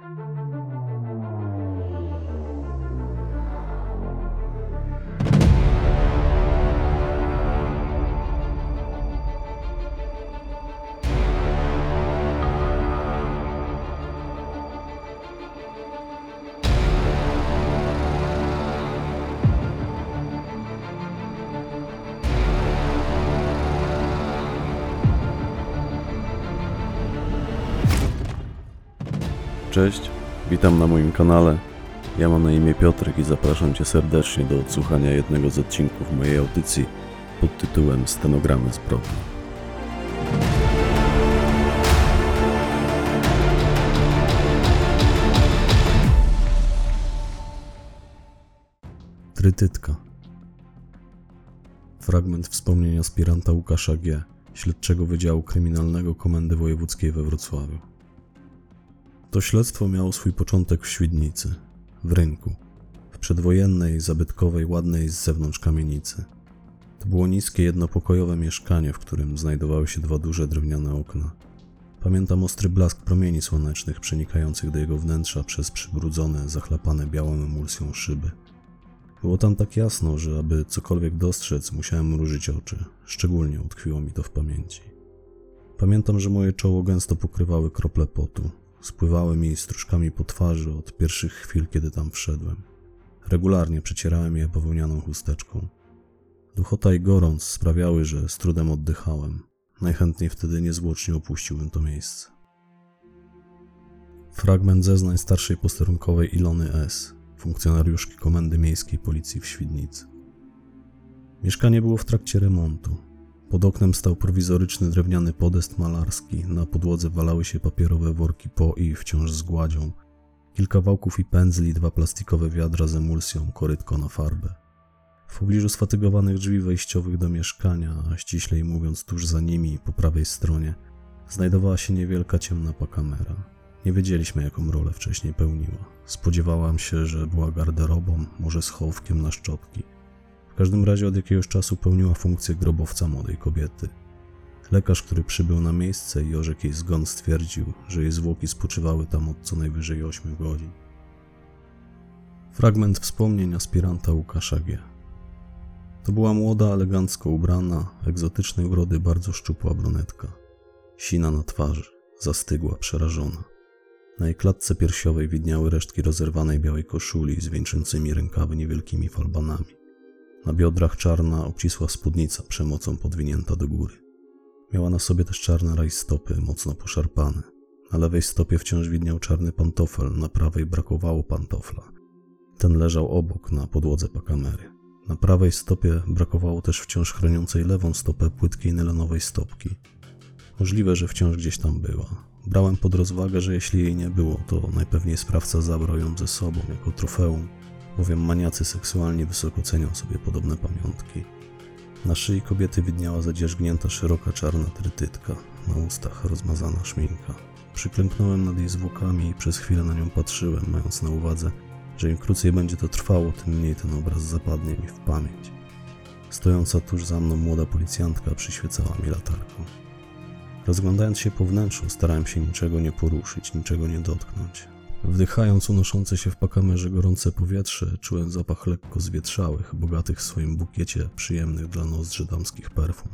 Bye. Cześć, witam na moim kanale. Ja mam na imię Piotrek i zapraszam Cię serdecznie do odsłuchania jednego z odcinków mojej audycji pod tytułem Stenogramy zbrodni. Trytytka Fragment wspomnień aspiranta Łukasza G., śledczego Wydziału Kryminalnego Komendy Wojewódzkiej we Wrocławiu. To śledztwo miało swój początek w Świdnicy, w rynku, w przedwojennej, zabytkowej, ładnej z zewnątrz kamienicy. To było niskie, jednopokojowe mieszkanie, w którym znajdowały się dwa duże drewniane okna. Pamiętam ostry blask promieni słonecznych przenikających do jego wnętrza przez przybrudzone, zachlapane białą emulsją szyby. Było tam tak jasno, że aby cokolwiek dostrzec, musiałem mrużyć oczy. Szczególnie utkwiło mi to w pamięci. Pamiętam, że moje czoło gęsto pokrywały krople potu. Spływały mi stróżkami po twarzy od pierwszych chwil, kiedy tam wszedłem. Regularnie przecierałem je bawełnianą chusteczką. Duchota i gorąc sprawiały, że z trudem oddychałem. Najchętniej wtedy niezwłocznie opuściłbym to miejsce. Fragment zeznań starszej posterunkowej Ilony S., funkcjonariuszki Komendy Miejskiej Policji w Świdnicy. Mieszkanie było w trakcie remontu. Pod oknem stał prowizoryczny drewniany podest malarski, na podłodze walały się papierowe worki po i wciąż z gładzią, kilka wałków i pędzli, dwa plastikowe wiadra z emulsją, korytko na farbę. W pobliżu sfatygowanych drzwi wejściowych do mieszkania, a ściślej mówiąc tuż za nimi, po prawej stronie, znajdowała się niewielka ciemna pakamera. Nie wiedzieliśmy, jaką rolę wcześniej pełniła. Spodziewałam się, że była garderobą, może schowkiem na szczotki. Każdym razie od jakiegoś czasu pełniła funkcję grobowca młodej kobiety. Lekarz, który przybył na miejsce i orzekł jej zgon, stwierdził, że jej zwłoki spoczywały tam od co najwyżej 8 godzin. Fragment wspomnień aspiranta Łukasza G. To była młoda, elegancko ubrana, egzotycznej urody bardzo szczupła brunetka. Sina na twarzy, zastygła, przerażona. Na jej klatce piersiowej widniały resztki rozerwanej białej koszuli z wieńczącymi rękawy niewielkimi falbanami. Na biodrach czarna, obcisła spódnica przemocą podwinięta do góry. Miała na sobie też czarne rajstopy, mocno poszarpane. Na lewej stopie wciąż widniał czarny pantofel, na prawej brakowało pantofla. Ten leżał obok, na podłodze pakamery. Na prawej stopie brakowało też wciąż chroniącej lewą stopę płytkiej nylonowej stopki. Możliwe, że wciąż gdzieś tam była. Brałem pod rozwagę, że jeśli jej nie było, to najpewniej sprawca zabrał ją ze sobą jako trofeum, bowiem maniacy seksualnie wysoko cenią sobie podobne pamiątki. Na szyi kobiety widniała zadzierzgnięta szeroka czarna trytytka, na ustach rozmazana szminka. Przyklęknąłem nad jej zwłokami i przez chwilę na nią patrzyłem, mając na uwadze, że im krócej będzie to trwało, tym mniej ten obraz zapadnie mi w pamięć. Stojąca tuż za mną młoda policjantka przyświecała mi latarką. Rozglądając się po wnętrzu, starałem się niczego nie poruszyć, niczego nie dotknąć. Wdychając unoszące się w pakamerze gorące powietrze, czułem zapach lekko zwietrzałych, bogatych w swoim bukiecie przyjemnych dla nozdrzy damskich perfum.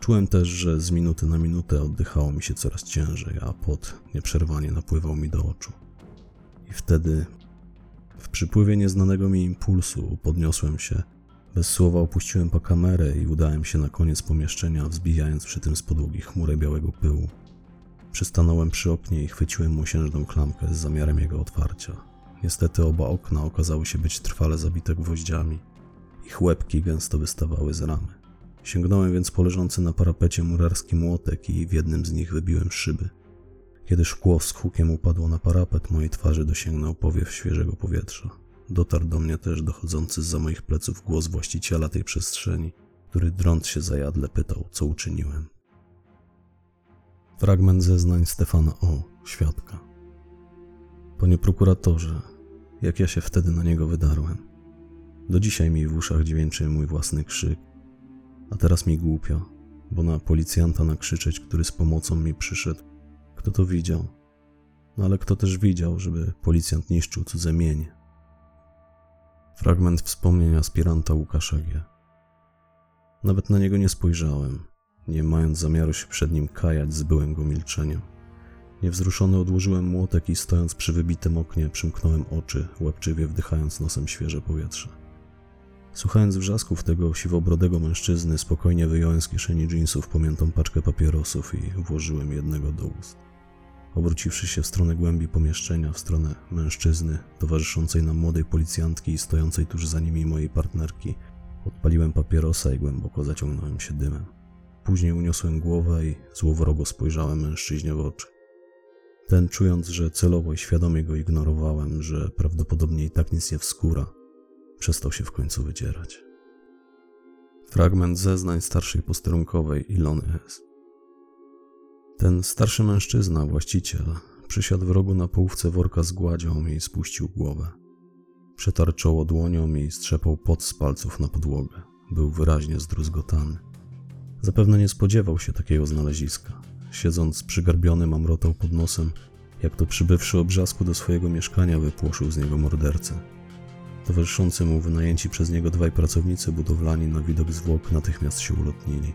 Czułem też, że z minuty na minutę oddychało mi się coraz ciężej, a pot nieprzerwanie napływał mi do oczu. I wtedy, w przypływie nieznanego mi impulsu, podniosłem się, bez słowa opuściłem pakamerę i udałem się na koniec pomieszczenia, wzbijając przy tym z podłogi chmurę białego pyłu. Przystanąłem przy oknie i chwyciłem mosiężną klamkę z zamiarem jego otwarcia. Niestety oba okna okazały się być trwale zabite gwoździami. Ich łebki gęsto wystawały z ramy. Sięgnąłem więc po leżący na parapecie murarski młotek i w jednym z nich wybiłem szyby. Kiedy szkło z hukiem upadło na parapet, mojej twarzy dosięgnął powiew świeżego powietrza. Dotarł do mnie też dochodzący za moich pleców głos właściciela tej przestrzeni, który drąc się zajadle pytał, co uczyniłem. Fragment zeznań Stefana O., świadka. Panie prokuratorze, jak ja się wtedy na niego wydarłem. Do dzisiaj mi w uszach dźwięczy mój własny krzyk, a teraz mi głupio, bo na policjanta nakrzyczeć, który z pomocą mi przyszedł, kto to widział? no ale kto też widział, żeby policjant niszczył cudze mienie? Fragment wspomnień aspiranta Łukasza G. Nawet na niego nie spojrzałem, nie mając zamiaru się przed nim kajać, zbyłem go milczeniem. Niewzruszony odłożyłem młotek i stojąc przy wybitym oknie przymknąłem oczy, łapczywie wdychając nosem świeże powietrze. Słuchając wrzasków tego siwobrodego mężczyzny, spokojnie wyjąłem z kieszeni jeansów pamiętą paczkę papierosów i włożyłem jednego do ust. Obróciwszy się w stronę głębi pomieszczenia, w stronę mężczyzny, towarzyszącej nam młodej policjantki i stojącej tuż za nimi mojej partnerki, odpaliłem papierosa i głęboko zaciągnąłem się dymem. Później uniosłem głowę i złowrogo spojrzałem mężczyźnie w oczy. Ten, czując, że celowo i świadomie go ignorowałem, że prawdopodobnie i tak nic nie wskóra, przestał się w końcu wydzierać. Fragment zeznań starszej posterunkowej Ilony S. Ten starszy mężczyzna, właściciel, przysiadł w rogu na połówce worka z gładzią i spuścił głowę. Przetarł czoło dłonią i strzepał pot z palców na podłogę. Był wyraźnie zdruzgotany. Zapewne nie spodziewał się takiego znaleziska. Siedząc przygarbiony mamrotał pod nosem, jak to przybywszy obrzasku do swojego mieszkania wypłoszył z niego mordercę. Towarzyszący mu wynajęci przez niego dwaj pracownicy budowlani na widok zwłok natychmiast się ulotnili.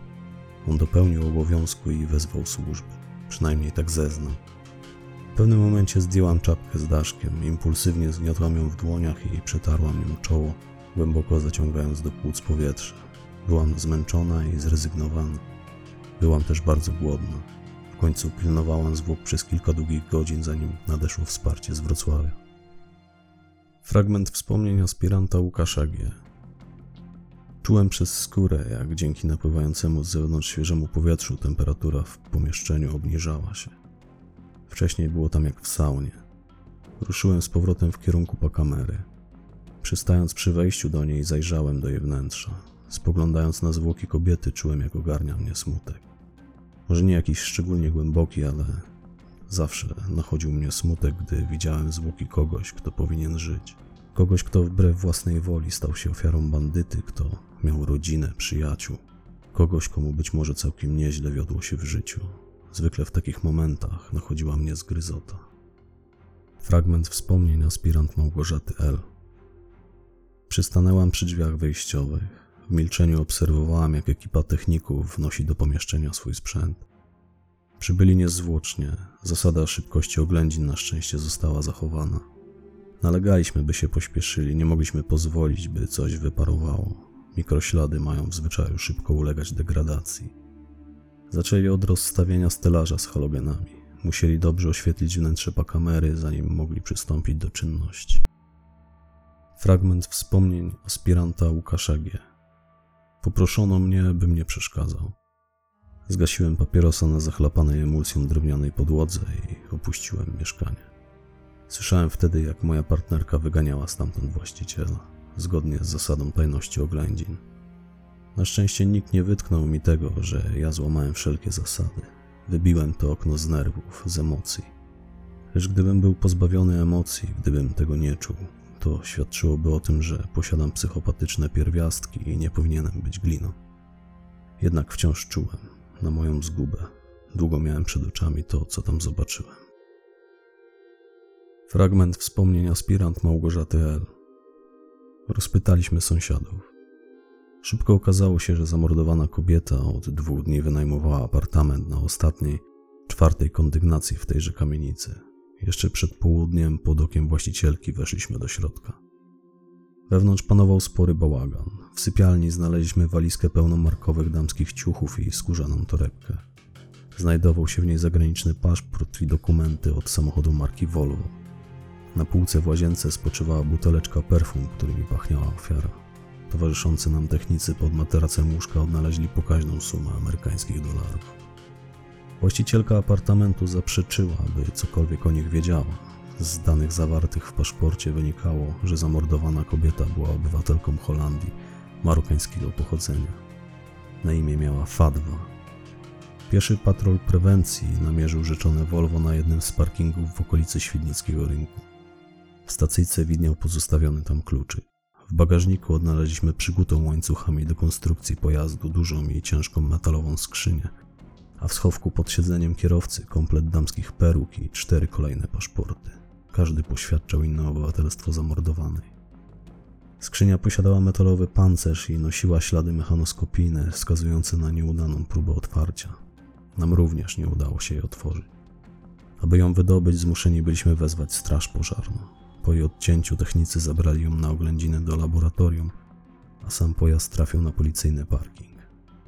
On dopełnił obowiązku i wezwał służby. Przynajmniej tak zeznał. W pewnym momencie zdjęłam czapkę z daszkiem, impulsywnie zgniotłam ją w dłoniach i przetarłam ją czoło, głęboko zaciągając do płuc powietrze. Byłam zmęczona i zrezygnowana. Byłam też bardzo głodna. W końcu pilnowałam zwłok przez kilka długich godzin, zanim nadeszło wsparcie z Wrocławia. Fragment wspomnień aspiranta Łukasza G. Czułem przez skórę, jak dzięki napływającemu z zewnątrz świeżemu powietrzu temperatura w pomieszczeniu obniżała się. Wcześniej było tam jak w saunie. Ruszyłem z powrotem w kierunku pakamery. Przystając przy wejściu do niej, zajrzałem do jej wnętrza. Spoglądając na zwłoki kobiety, czułem, jak ogarnia mnie smutek. Może nie jakiś szczególnie głęboki, ale zawsze nachodził mnie smutek, gdy widziałem zwłoki kogoś, kto powinien żyć. Kogoś, kto wbrew własnej woli stał się ofiarą bandyty, kto miał rodzinę, przyjaciół. Kogoś, komu być może całkiem nieźle wiodło się w życiu. Zwykle w takich momentach nachodziła mnie zgryzota. Fragment wspomnień aspirant Małgorzaty L. Przystanęłam przy drzwiach wejściowych. W milczeniu obserwowałam, jak ekipa techników wnosi do pomieszczenia swój sprzęt. Przybyli niezwłocznie. Zasada szybkości oględzin na szczęście została zachowana. Nalegaliśmy, by się pośpieszyli, nie mogliśmy pozwolić, by coś wyparowało. Mikroślady mają w zwyczaju szybko ulegać degradacji. Zaczęli od rozstawienia stelaża z halogenami. Musieli dobrze oświetlić wnętrze pakamery, zanim mogli przystąpić do czynności. Fragment wspomnień aspiranta Łukasza. Poproszono mnie, bym nie przeszkadzał. Zgasiłem papierosa na zachlapanej emulsją drewnianej podłodze i opuściłem mieszkanie. Słyszałem wtedy, jak moja partnerka wyganiała stamtąd właściciela, zgodnie z zasadą tajności oględzin. Na szczęście nikt nie wytknął mi tego, że ja złamałem wszelkie zasady. Wybiłem to okno z nerwów, z emocji. Lecz gdybym był pozbawiony emocji, gdybym tego nie czuł, to świadczyłoby o tym, że posiadam psychopatyczne pierwiastki i nie powinienem być gliną. Jednak wciąż czułem, na moją zgubę. Długo miałem przed oczami to, co tam zobaczyłem. Fragment wspomnień aspirant Małgorzaty L. Rozpytaliśmy sąsiadów. Szybko okazało się, że zamordowana kobieta od dwóch dni wynajmowała apartament na ostatniej, czwartej kondygnacji w tejże kamienicy. Jeszcze przed południem pod okiem właścicielki weszliśmy do środka. Wewnątrz panował spory bałagan. W sypialni znaleźliśmy walizkę pełną markowych damskich ciuchów i skórzaną torebkę. Znajdował się w niej zagraniczny paszport i dokumenty od samochodu marki Volvo. Na półce w łazience spoczywała buteleczka perfum, którymi pachniała ofiara. Towarzyszący nam technicy pod materacem łóżka odnaleźli pokaźną sumę amerykańskich dolarów. Właścicielka apartamentu zaprzeczyła, by cokolwiek o nich wiedziała. Z danych zawartych w paszporcie wynikało, że zamordowana kobieta była obywatelką Holandii, marokańskiego pochodzenia. Na imię miała Fadwa. Pieszy patrol prewencji namierzył rzeczone Volvo na jednym z parkingów w okolicy Świdnickiego Rynku. W stacyjce widniał pozostawiony tam kluczyk. W bagażniku odnaleźliśmy przykutą łańcuchami do konstrukcji pojazdu dużą i ciężką metalową skrzynię, a w schowku pod siedzeniem kierowcy komplet damskich peruk i cztery kolejne paszporty. Każdy poświadczał inne obywatelstwo zamordowanej. Skrzynia posiadała metalowy pancerz i nosiła ślady mechanoskopijne wskazujące na nieudaną próbę otwarcia. Nam również nie udało się jej otworzyć. Aby ją wydobyć, zmuszeni byliśmy wezwać straż pożarną. Po jej odcięciu technicy zabrali ją na oględziny do laboratorium, a sam pojazd trafił na policyjny parking.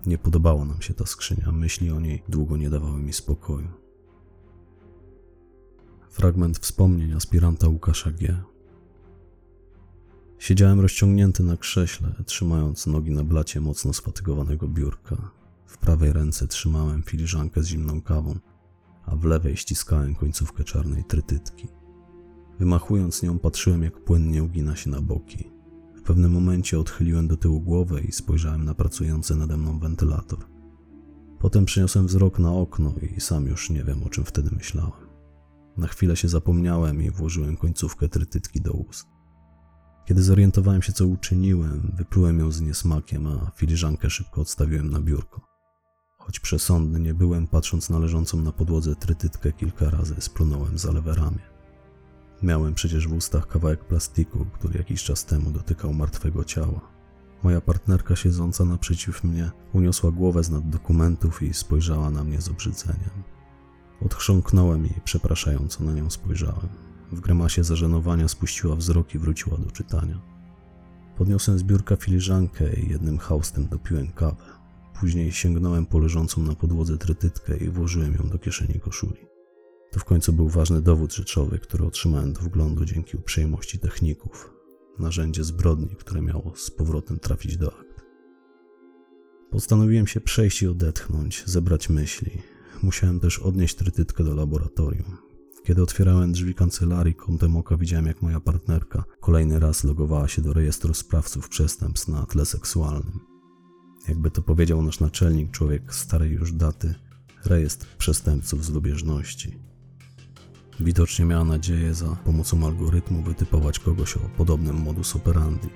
Nie podobała nam się ta skrzynia, myśli o niej długo nie dawały mi spokoju. Fragment wspomnień aspiranta Łukasza G. Siedziałem rozciągnięty na krześle, trzymając nogi na blacie mocno sfatygowanego biurka. W prawej ręce trzymałem filiżankę z zimną kawą, a w lewej ściskałem końcówkę czarnej trytytki. Wymachując nią, patrzyłem, jak płynnie ugina się na boki. W pewnym momencie odchyliłem do tyłu głowę i spojrzałem na pracujący nade mną wentylator. Potem przeniosłem wzrok na okno i sam już nie wiem, o czym wtedy myślałem. Na chwilę się zapomniałem i włożyłem końcówkę trytytki do ust. Kiedy zorientowałem się, co uczyniłem, wyplułem ją z niesmakiem, a filiżankę szybko odstawiłem na biurko. Choć przesądny nie byłem, patrząc na leżącą na podłodze trytytkę kilka razy splunąłem za lewe ramię. Miałem przecież w ustach kawałek plastiku, który jakiś czas temu dotykał martwego ciała. Moja partnerka siedząca naprzeciw mnie uniosła głowę z nad dokumentów i spojrzała na mnie z obrzydzeniem. Odchrząknąłem i przepraszająco na nią spojrzałem. W grymasie zażenowania spuściła wzrok i wróciła do czytania. Podniosłem z biurka filiżankę i jednym haustem dopiłem kawę. Później sięgnąłem po leżącą na podłodze trytytkę i włożyłem ją do kieszeni koszuli. To w końcu był ważny dowód rzeczowy, który otrzymałem do wglądu dzięki uprzejmości techników. Narzędzie zbrodni, które miało z powrotem trafić do akt. Postanowiłem się przejść i odetchnąć, zebrać myśli. Musiałem też odnieść trytytkę do laboratorium. Kiedy otwierałem drzwi kancelarii, kątem oka widziałem, jak moja partnerka kolejny raz logowała się do rejestru sprawców przestępstw na tle seksualnym. Jakby to powiedział nasz naczelnik, człowiek starej już daty, rejestr przestępców z lubieżności. Widocznie miała nadzieję za pomocą algorytmu wytypować kogoś o podobnym modus operandi.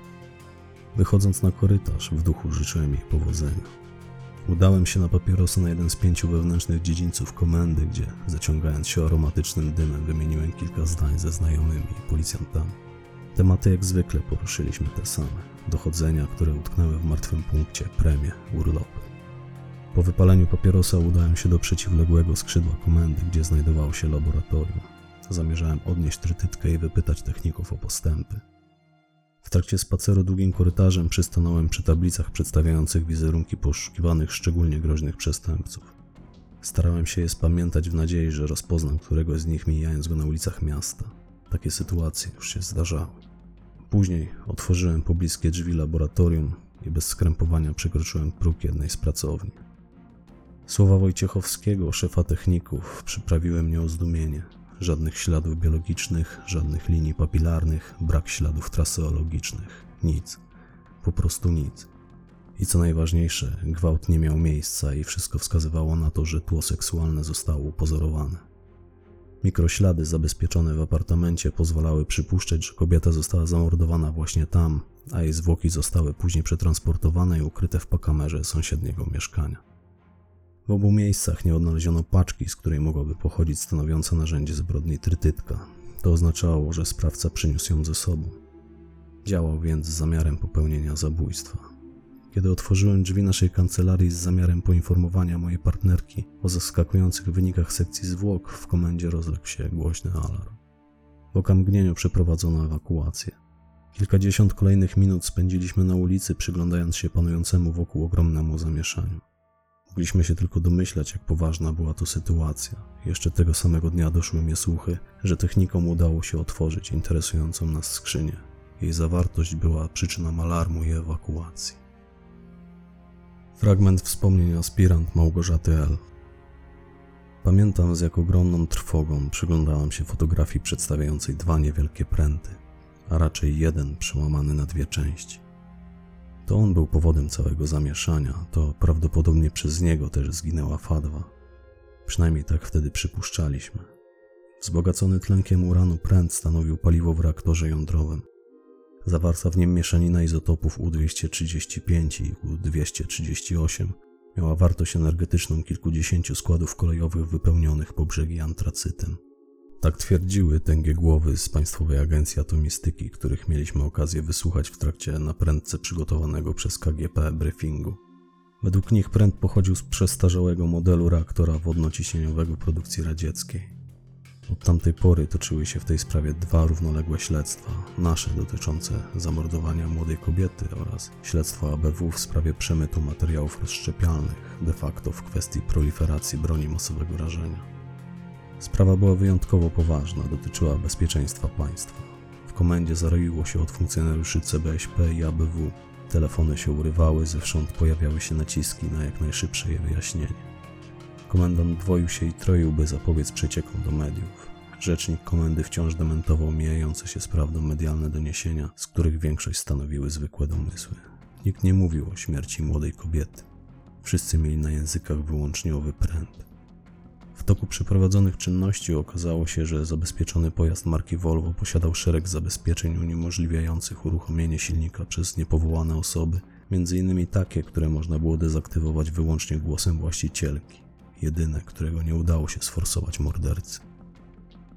Wychodząc na korytarz, w duchu życzyłem jej powodzenia. Udałem się na papierosa na jeden z pięciu wewnętrznych dziedzińców komendy, gdzie, zaciągając się aromatycznym dymem, wymieniłem kilka zdań ze znajomymi i policjantami. Tematy jak zwykle poruszyliśmy te same. Dochodzenia, które utknęły w martwym punkcie, premie, urlopy. Po wypaleniu papierosa udałem się do przeciwległego skrzydła komendy, gdzie znajdowało się laboratorium. Zamierzałem odnieść trytytkę i wypytać techników o postępy. W trakcie spaceru długim korytarzem przystanąłem przy tablicach przedstawiających wizerunki poszukiwanych szczególnie groźnych przestępców. Starałem się je spamiętać w nadziei, że rozpoznam któregoś z nich mijając go na ulicach miasta. Takie sytuacje już się zdarzały. Później otworzyłem pobliskie drzwi laboratorium i bez skrępowania przekroczyłem próg jednej z pracowni. Słowa Wojciechowskiego, szefa techników, przyprawiły mnie o zdumienie. Żadnych śladów biologicznych, żadnych linii papilarnych, brak śladów traseologicznych. Nic. Po prostu nic. I co najważniejsze, gwałt nie miał miejsca i wszystko wskazywało na to, że tło seksualne zostało upozorowane. Mikroślady zabezpieczone w apartamencie pozwalały przypuszczać, że kobieta została zamordowana właśnie tam, a jej zwłoki zostały później przetransportowane i ukryte w pakamerze sąsiedniego mieszkania. W obu miejscach nie odnaleziono paczki, z której mogłaby pochodzić stanowiąca narzędzie zbrodni trytytka. To oznaczało, że sprawca przyniósł ją ze sobą. Działał więc z zamiarem popełnienia zabójstwa. Kiedy otworzyłem drzwi naszej kancelarii z zamiarem poinformowania mojej partnerki o zaskakujących wynikach sekcji zwłok, w komendzie rozległ się głośny alarm. W okamgnieniu przeprowadzono ewakuację. Kilkadziesiąt kolejnych minut spędziliśmy na ulicy, przyglądając się panującemu wokół ogromnemu zamieszaniu. Mogliśmy się tylko domyślać, jak poważna była to sytuacja. Jeszcze tego samego dnia doszły mnie słuchy, że technikom udało się otworzyć interesującą nas skrzynię. Jej zawartość była przyczyną alarmu i ewakuacji. Fragment wspomnień aspirant Małgorzaty L. Pamiętam, z jak ogromną trwogą przyglądałam się fotografii przedstawiającej dwa niewielkie pręty, a raczej jeden przełamany na dwie części. To on był powodem całego zamieszania, to prawdopodobnie przez niego też zginęła Fadwa. Przynajmniej tak wtedy przypuszczaliśmy. Wzbogacony tlenkiem uranu pręt stanowił paliwo w reaktorze jądrowym. Zawarta w nim mieszanina izotopów U-235 i U-238 Miała wartość energetyczną kilkudziesięciu składów kolejowych wypełnionych po brzegi antracytem. Tak twierdziły tęgie głowy z Państwowej Agencji Atomistyki, których mieliśmy okazję wysłuchać w trakcie naprędce przygotowanego przez KGP briefingu. Według nich pręd pochodził z przestarzałego modelu reaktora wodnociśnieniowego produkcji radzieckiej. Od tamtej pory toczyły się w tej sprawie dwa równoległe śledztwa, nasze dotyczące zamordowania młodej kobiety oraz śledztwo ABW w sprawie przemytu materiałów rozszczepialnych, de facto w kwestii proliferacji broni masowego rażenia. Sprawa była wyjątkowo poważna, dotyczyła bezpieczeństwa państwa. W komendzie zaroiło się od funkcjonariuszy CBŚP i ABW. Telefony się urywały, zewsząd pojawiały się naciski na jak najszybsze je wyjaśnienie. Komendant dwoił się i troił, by zapobiec przeciekom do mediów. Rzecznik komendy wciąż dementował mijające się z prawdą medialne doniesienia, z których większość stanowiły zwykłe domysły. Nikt nie mówił o śmierci młodej kobiety. Wszyscy mieli na językach wyłącznie owy pręt. W toku przeprowadzonych czynności okazało się, że zabezpieczony pojazd marki Volvo posiadał szereg zabezpieczeń uniemożliwiających uruchomienie silnika przez niepowołane osoby, innymi takie, które można było dezaktywować wyłącznie głosem właścicielki, jedyne, którego nie udało się sforsować mordercy.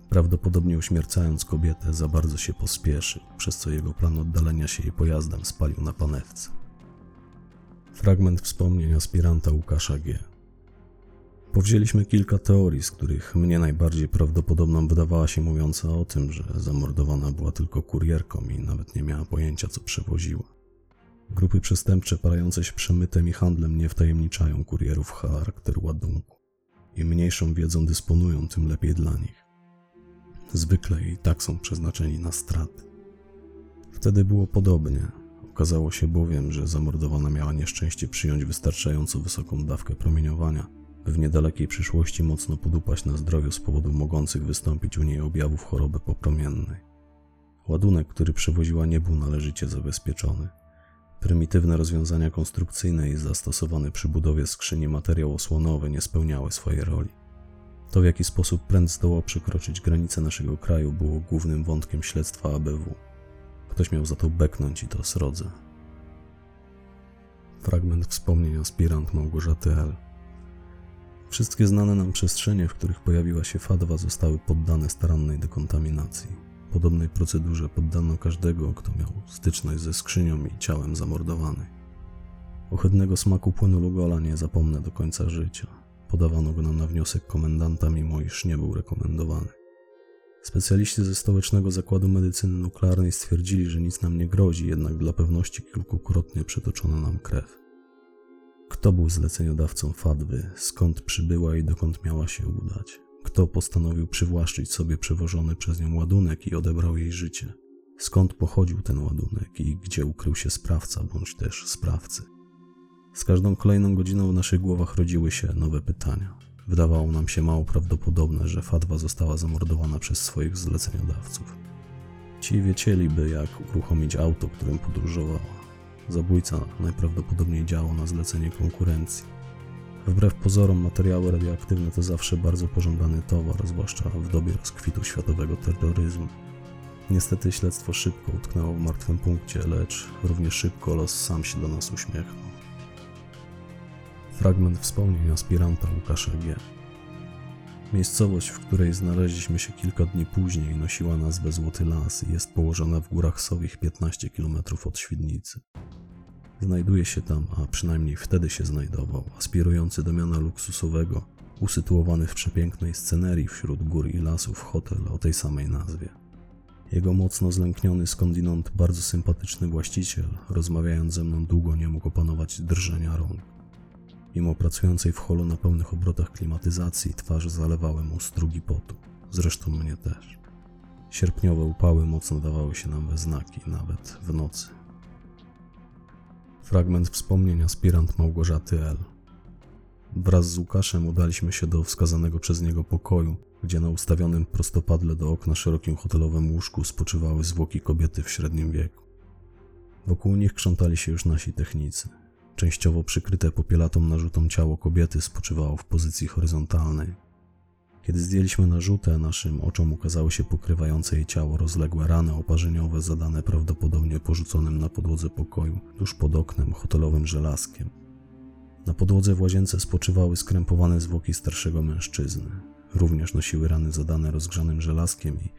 Prawdopodobnie uśmiercając kobietę, za bardzo się pospieszył, przez co jego plan oddalenia się jej pojazdem spalił na panewce. Fragment wspomnień aspiranta Łukasza G. Powzięliśmy kilka teorii, z których mnie najbardziej prawdopodobną wydawała się mówiąca o tym, że zamordowana była tylko kurierką i nawet nie miała pojęcia, co przewoziła. Grupy przestępcze parające się przemytem i handlem nie wtajemniczają kurierów charakteru ładunku. Im mniejszą wiedzą dysponują, tym lepiej dla nich. Zwykle i tak są przeznaczeni na straty. Wtedy było podobnie. Okazało się bowiem, że zamordowana miała nieszczęście przyjąć wystarczająco wysoką dawkę promieniowania, w niedalekiej przyszłości mocno podupaść na zdrowiu z powodu mogących wystąpić u niej objawów choroby popromiennej. Ładunek, który przewoziła, nie był należycie zabezpieczony. Prymitywne rozwiązania konstrukcyjne i zastosowane przy budowie skrzyni materiał osłonowy nie spełniały swojej roli. To, w jaki sposób pręd zdołał przekroczyć granice naszego kraju, było głównym wątkiem śledztwa ABW. Ktoś miał za to beknąć i to srodze. Fragment wspomnień aspirant Małgorzaty L. Wszystkie znane nam przestrzenie, w których pojawiła się fadwa, zostały poddane starannej dekontaminacji. Podobnej procedurze poddano każdego, kto miał styczność ze skrzynią i ciałem zamordowanej. Ohydnego smaku płynu Lugola nie zapomnę do końca życia. Podawano go nam na wniosek komendanta, mimo iż nie był rekomendowany. Specjaliści ze Stołecznego Zakładu Medycyny Nuklearnej stwierdzili, że nic nam nie grozi, jednak dla pewności kilkukrotnie przetoczono nam krew. Kto był zleceniodawcą Fadwy, skąd przybyła i dokąd miała się udać? Kto postanowił przywłaszczyć sobie przewożony przez nią ładunek i odebrał jej życie? Skąd pochodził ten ładunek i gdzie ukrył się sprawca bądź też sprawcy? Z każdą kolejną godziną w naszych głowach rodziły się nowe pytania. Wydawało nam się mało prawdopodobne, że Fadwa została zamordowana przez swoich zleceniodawców. Ci wiedzieliby, jak uruchomić auto, którym podróżowała. Zabójca najprawdopodobniej działał na zlecenie konkurencji. Wbrew pozorom, materiały radioaktywne to zawsze bardzo pożądany towar, zwłaszcza w dobie rozkwitu światowego terroryzmu. Niestety śledztwo szybko utknęło w martwym punkcie, lecz równie szybko los sam się do nas uśmiechnął. Fragment wspomnień aspiranta Łukasza G. Miejscowość, w której znaleźliśmy się kilka dni później, nosiła nazwę Złoty Las i jest położona w górach Sowich 15 km od Świdnicy. Znajduje się tam, a przynajmniej wtedy się znajdował, aspirujący do miana luksusowego, usytuowany w przepięknej scenerii wśród gór i lasów hotel o tej samej nazwie. Jego mocno zlękniony skądinąd bardzo sympatyczny właściciel, rozmawiając ze mną długo, nie mógł opanować drżenia rąk. Mimo pracującej w holu na pełnych obrotach klimatyzacji, twarz zalewały mu strugi potu. Zresztą mnie też. Sierpniowe upały mocno dawały się nam we znaki, nawet w nocy. Fragment wspomnień aspirant Małgorzaty L. Wraz z Łukaszem udaliśmy się do wskazanego przez niego pokoju, gdzie na ustawionym prostopadle do okna szerokim hotelowym łóżku spoczywały zwłoki kobiety w średnim wieku. Wokół nich krzątali się już nasi technicy. Częściowo przykryte popielatą narzutą ciało kobiety spoczywało w pozycji horyzontalnej. Kiedy zdjęliśmy narzutę, naszym oczom ukazały się pokrywające jej ciało rozległe rany oparzeniowe zadane prawdopodobnie porzuconym na podłodze pokoju tuż pod oknem hotelowym żelazkiem. Na podłodze w łazience spoczywały skrępowane zwłoki starszego mężczyzny. Również nosiły rany zadane rozgrzanym żelazkiem i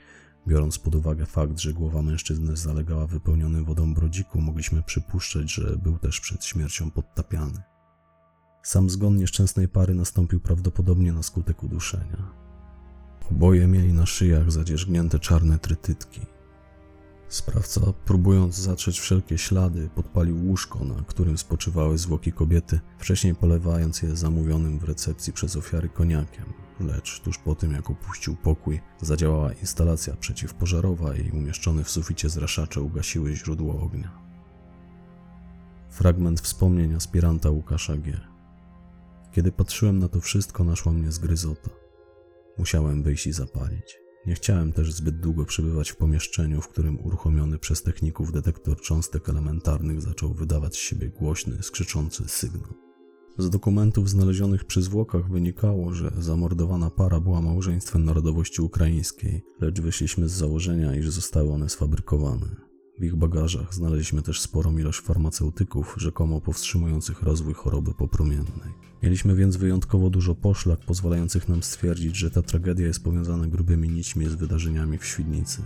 biorąc pod uwagę fakt, że głowa mężczyzny zalegała wypełnionym wodą brodziku, mogliśmy przypuszczać, że był też przed śmiercią podtapiany. Sam zgon nieszczęsnej pary nastąpił prawdopodobnie na skutek uduszenia. Oboje mieli na szyjach zadzierzgnięte czarne trytytki. Sprawca, próbując zatrzeć wszelkie ślady, podpalił łóżko, na którym spoczywały zwłoki kobiety, wcześniej polewając je zamówionym w recepcji przez ofiary koniakiem. Lecz tuż po tym, jak opuścił pokój, zadziałała instalacja przeciwpożarowa i umieszczone w suficie zraszacze ugasiły źródło ognia. Fragment wspomnień aspiranta Łukasza G. Kiedy patrzyłem na to wszystko, naszła mnie zgryzota. Musiałem wyjść i zapalić. Nie chciałem też zbyt długo przebywać w pomieszczeniu, w którym uruchomiony przez techników detektor cząstek elementarnych zaczął wydawać z siebie głośny, skrzyczący sygnał. Z dokumentów znalezionych przy zwłokach wynikało, że zamordowana para była małżeństwem narodowości ukraińskiej, lecz wyszliśmy z założenia, iż zostały one sfabrykowane. W ich bagażach znaleźliśmy też sporą ilość farmaceutyków, rzekomo powstrzymujących rozwój choroby popromiennej. Mieliśmy więc wyjątkowo dużo poszlak, pozwalających nam stwierdzić, że ta tragedia jest powiązana grubymi nićmi z wydarzeniami w Świdnicy.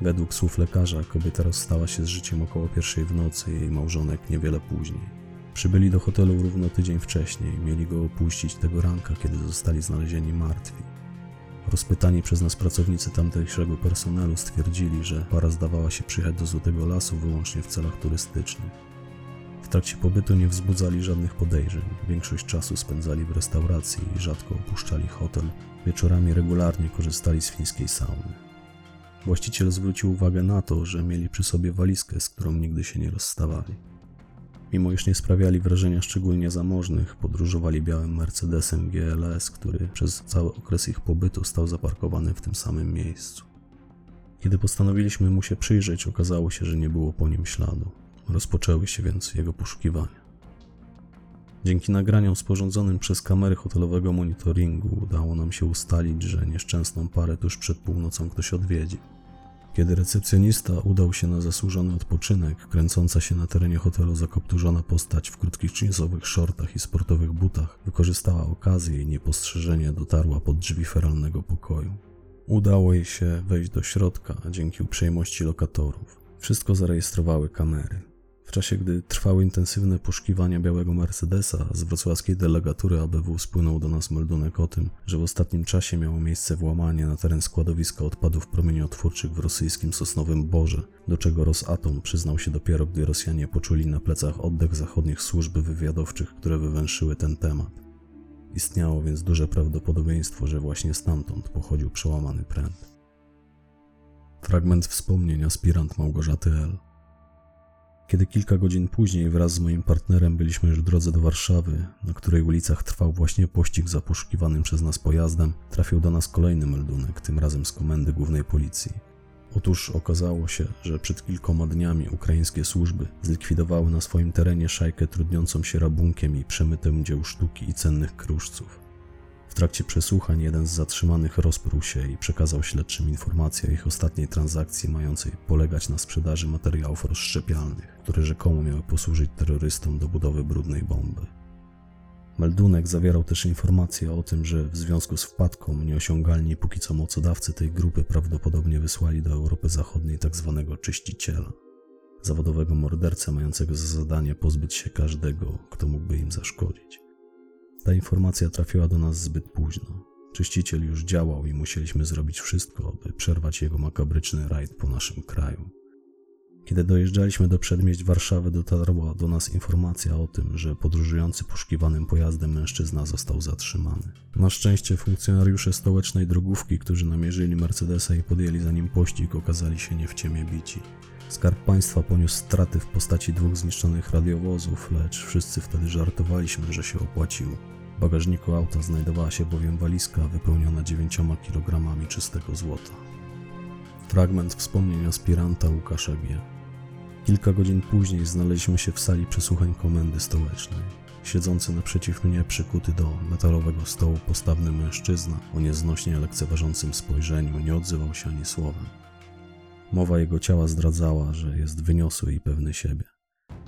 Według słów lekarza, kobieta rozstała się z życiem około pierwszej w nocy, jej małżonek niewiele później. Przybyli do hotelu równo tydzień wcześniej, mieli go opuścić tego ranka, kiedy zostali znalezieni martwi. Rozpytani przez nas pracownicy tamtejszego personelu stwierdzili, że para zdawała się przyjechać do Złotego Lasu wyłącznie w celach turystycznych. W trakcie pobytu nie wzbudzali żadnych podejrzeń. Większość czasu spędzali w restauracji i rzadko opuszczali hotel. Wieczorami regularnie korzystali z fińskiej sauny. Właściciel zwrócił uwagę na to, że mieli przy sobie walizkę, z którą nigdy się nie rozstawali. Mimo iż nie sprawiali wrażenia szczególnie zamożnych, podróżowali białym Mercedesem GLS, który przez cały okres ich pobytu stał zaparkowany w tym samym miejscu. Kiedy postanowiliśmy mu się przyjrzeć, okazało się, że nie było po nim śladu. Rozpoczęły się więc jego poszukiwania. Dzięki nagraniom sporządzonym przez kamery hotelowego monitoringu udało nam się ustalić, że nieszczęsną parę tuż przed północą ktoś odwiedził. Kiedy recepcjonista udał się na zasłużony odpoczynek, kręcąca się na terenie hotelu zakopturzona postać w krótkich jeansowych shortach i sportowych butach wykorzystała okazję i niepostrzeżenie dotarła pod drzwi feralnego pokoju. Udało jej się wejść do środka dzięki uprzejmości lokatorów. Wszystko zarejestrowały kamery. W czasie, gdy trwały intensywne poszukiwania białego Mercedesa, z wrocławskiej delegatury ABW spłynął do nas meldunek o tym, że w ostatnim czasie miało miejsce włamanie na teren składowiska odpadów promieniotwórczych w rosyjskim Sosnowym Borze, do czego Rosatom przyznał się dopiero, gdy Rosjanie poczuli na plecach oddech zachodnich służb wywiadowczych, które wywęszyły ten temat. Istniało więc duże prawdopodobieństwo, że właśnie stamtąd pochodził przełamany pręt. Fragment wspomnień aspirant Małgorzaty L. Kiedy kilka godzin później wraz z moim partnerem byliśmy już w drodze do Warszawy, na której ulicach trwał właśnie pościg za poszukiwanym przez nas pojazdem, trafił do nas kolejny meldunek, tym razem z komendy głównej policji. Otóż okazało się, że przed kilkoma dniami ukraińskie służby zlikwidowały na swoim terenie szajkę trudniącą się rabunkiem i przemytem dzieł sztuki i cennych kruszców. W trakcie przesłuchań jeden z zatrzymanych rozprół się i przekazał śledczym informacje o ich ostatniej transakcji mającej polegać na sprzedaży materiałów rozszczepialnych, które rzekomo miały posłużyć terrorystom do budowy brudnej bomby. Meldunek zawierał też informacje o tym, że w związku z wpadką nieosiągalni póki co mocodawcy tej grupy prawdopodobnie wysłali do Europy Zachodniej tzw. Tak czyściciela, zawodowego mordercę mającego za zadanie pozbyć się każdego, kto mógłby im zaszkodzić. Ta informacja trafiła do nas zbyt późno. Czyściciel już działał i musieliśmy zrobić wszystko, by przerwać jego makabryczny rajd po naszym kraju. Kiedy dojeżdżaliśmy do przedmieść Warszawy, dotarła do nas informacja o tym, że podróżujący poszukiwanym pojazdem mężczyzna został zatrzymany. Na szczęście funkcjonariusze stołecznej drogówki, którzy namierzyli Mercedesa i podjęli za nim pościg, okazali się nie w ciemię bici. Skarb państwa poniósł straty w postaci dwóch zniszczonych radiowozów, lecz wszyscy wtedy żartowaliśmy, że się opłaciło. W bagażniku auta znajdowała się bowiem walizka wypełniona 9 kg czystego złota. Fragment wspomnień aspiranta Łukasza G. Kilka godzin później znaleźliśmy się w sali przesłuchań komendy stołecznej. Siedzący naprzeciw mnie przykuty do metalowego stołu postawny mężczyzna o nieznośnie lekceważącym spojrzeniu nie odzywał się ani słowem. Mowa jego ciała zdradzała, że jest wyniosły i pewny siebie.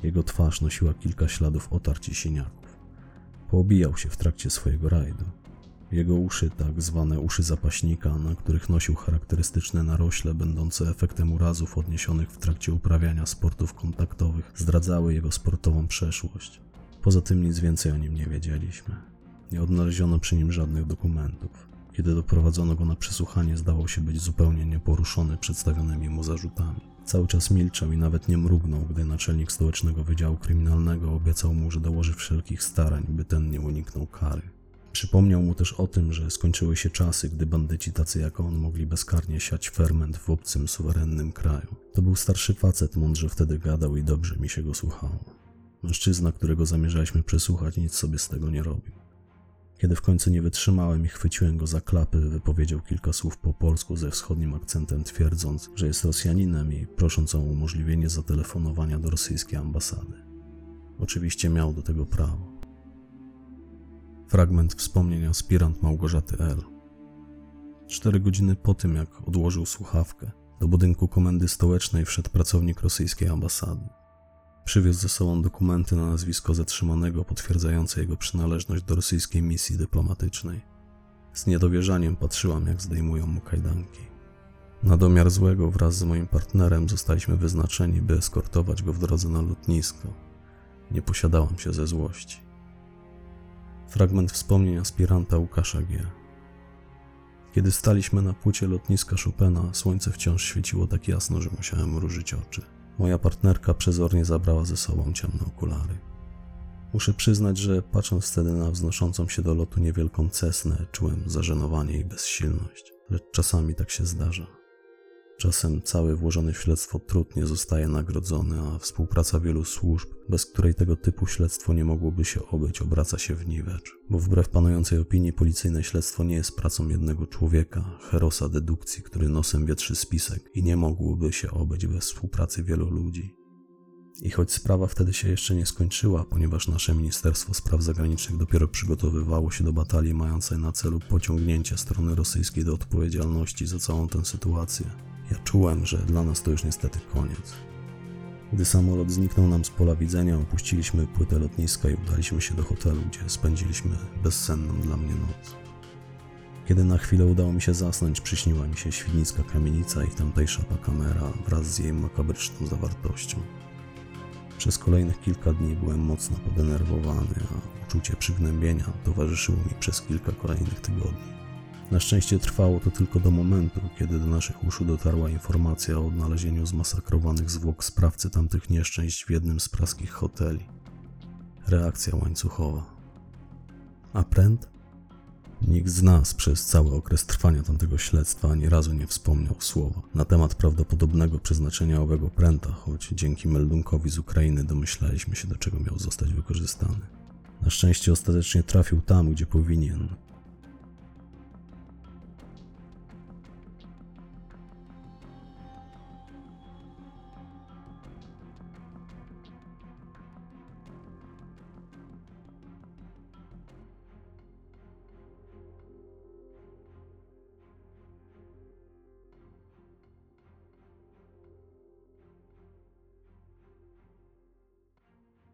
Jego twarz nosiła kilka śladów otarć i siniaków. Poobijał się w trakcie swojego rajdu. Jego uszy, tak zwane uszy zapaśnika, na których nosił charakterystyczne narośle będące efektem urazów odniesionych w trakcie uprawiania sportów kontaktowych, zdradzały jego sportową przeszłość. Poza tym nic więcej o nim nie wiedzieliśmy. Nie odnaleziono przy nim żadnych dokumentów. Kiedy doprowadzono go na przesłuchanie, zdawał się być zupełnie nieporuszony przedstawionymi mu zarzutami. Cały czas milczał i nawet nie mrugnął, gdy naczelnik stołecznego wydziału kryminalnego obiecał mu, że dołoży wszelkich starań, by ten nie uniknął kary. Przypomniał mu też o tym, że skończyły się czasy, gdy bandyci tacy jak on mogli bezkarnie siać ferment w obcym, suwerennym kraju. To był starszy facet, mądrze wtedy gadał i dobrze mi się go słuchało. Mężczyzna, którego zamierzaliśmy przesłuchać, nic sobie z tego nie robił. Kiedy w końcu nie wytrzymałem i chwyciłem go za klapy, wypowiedział kilka słów po polsku ze wschodnim akcentem, twierdząc, że jest Rosjaninem i prosząc o umożliwienie zatelefonowania do rosyjskiej ambasady. Oczywiście miał do tego prawo. Fragment wspomnień aspirant Małgorzaty L. Cztery godziny po tym, jak odłożył słuchawkę, do budynku komendy stołecznej wszedł pracownik rosyjskiej ambasady. Przywiózł ze sobą dokumenty na nazwisko zatrzymanego potwierdzające jego przynależność do rosyjskiej misji dyplomatycznej. Z niedowierzaniem patrzyłam, jak zdejmują mu kajdanki. Na domiar złego wraz z moim partnerem zostaliśmy wyznaczeni, by eskortować go w drodze na lotnisko. Nie posiadałam się ze złości. Fragment wspomnień aspiranta Łukasza G. Kiedy staliśmy na płycie lotniska Chopina, słońce wciąż świeciło tak jasno, że musiałem mrużyć oczy. Moja partnerka przezornie zabrała ze sobą ciemne okulary. Muszę przyznać, że patrząc wtedy na wznoszącą się do lotu niewielką cesnę, czułem zażenowanie i bezsilność, lecz czasami tak się zdarza. Czasem cały włożony w śledztwo trud nie zostaje nagrodzony, a współpraca wielu służb, bez której tego typu śledztwo nie mogłoby się obyć, obraca się w niwecz. Bo wbrew panującej opinii policyjne śledztwo nie jest pracą jednego człowieka, herosa dedukcji, który nosem wietrzy spisek i nie mogłoby się obyć bez współpracy wielu ludzi. I choć sprawa wtedy się jeszcze nie skończyła, ponieważ nasze Ministerstwo Spraw Zagranicznych dopiero przygotowywało się do batalii mającej na celu pociągnięcie strony rosyjskiej do odpowiedzialności za całą tę sytuację, ja czułem, że dla nas to już niestety koniec. Gdy samolot zniknął nam z pola widzenia, opuściliśmy płytę lotniska i udaliśmy się do hotelu, gdzie spędziliśmy bezsenną dla mnie noc. Kiedy na chwilę udało mi się zasnąć, przyśniła mi się świdnicka kamienica i tamtejsza ta kamera wraz z jej makabryczną zawartością. Przez kolejnych kilka dni byłem mocno podenerwowany, a uczucie przygnębienia towarzyszyło mi przez kilka kolejnych tygodni. Na szczęście trwało to tylko do momentu, kiedy do naszych uszu dotarła informacja o odnalezieniu zmasakrowanych zwłok sprawcy tamtych nieszczęść w jednym z praskich hoteli. Reakcja łańcuchowa. A pręd? Nikt z nas przez cały okres trwania tamtego śledztwa ani razu nie wspomniał słowa na temat prawdopodobnego przeznaczenia owego pręta, choć dzięki meldunkowi z Ukrainy domyślaliśmy się, do czego miał zostać wykorzystany. Na szczęście ostatecznie trafił tam, gdzie powinien,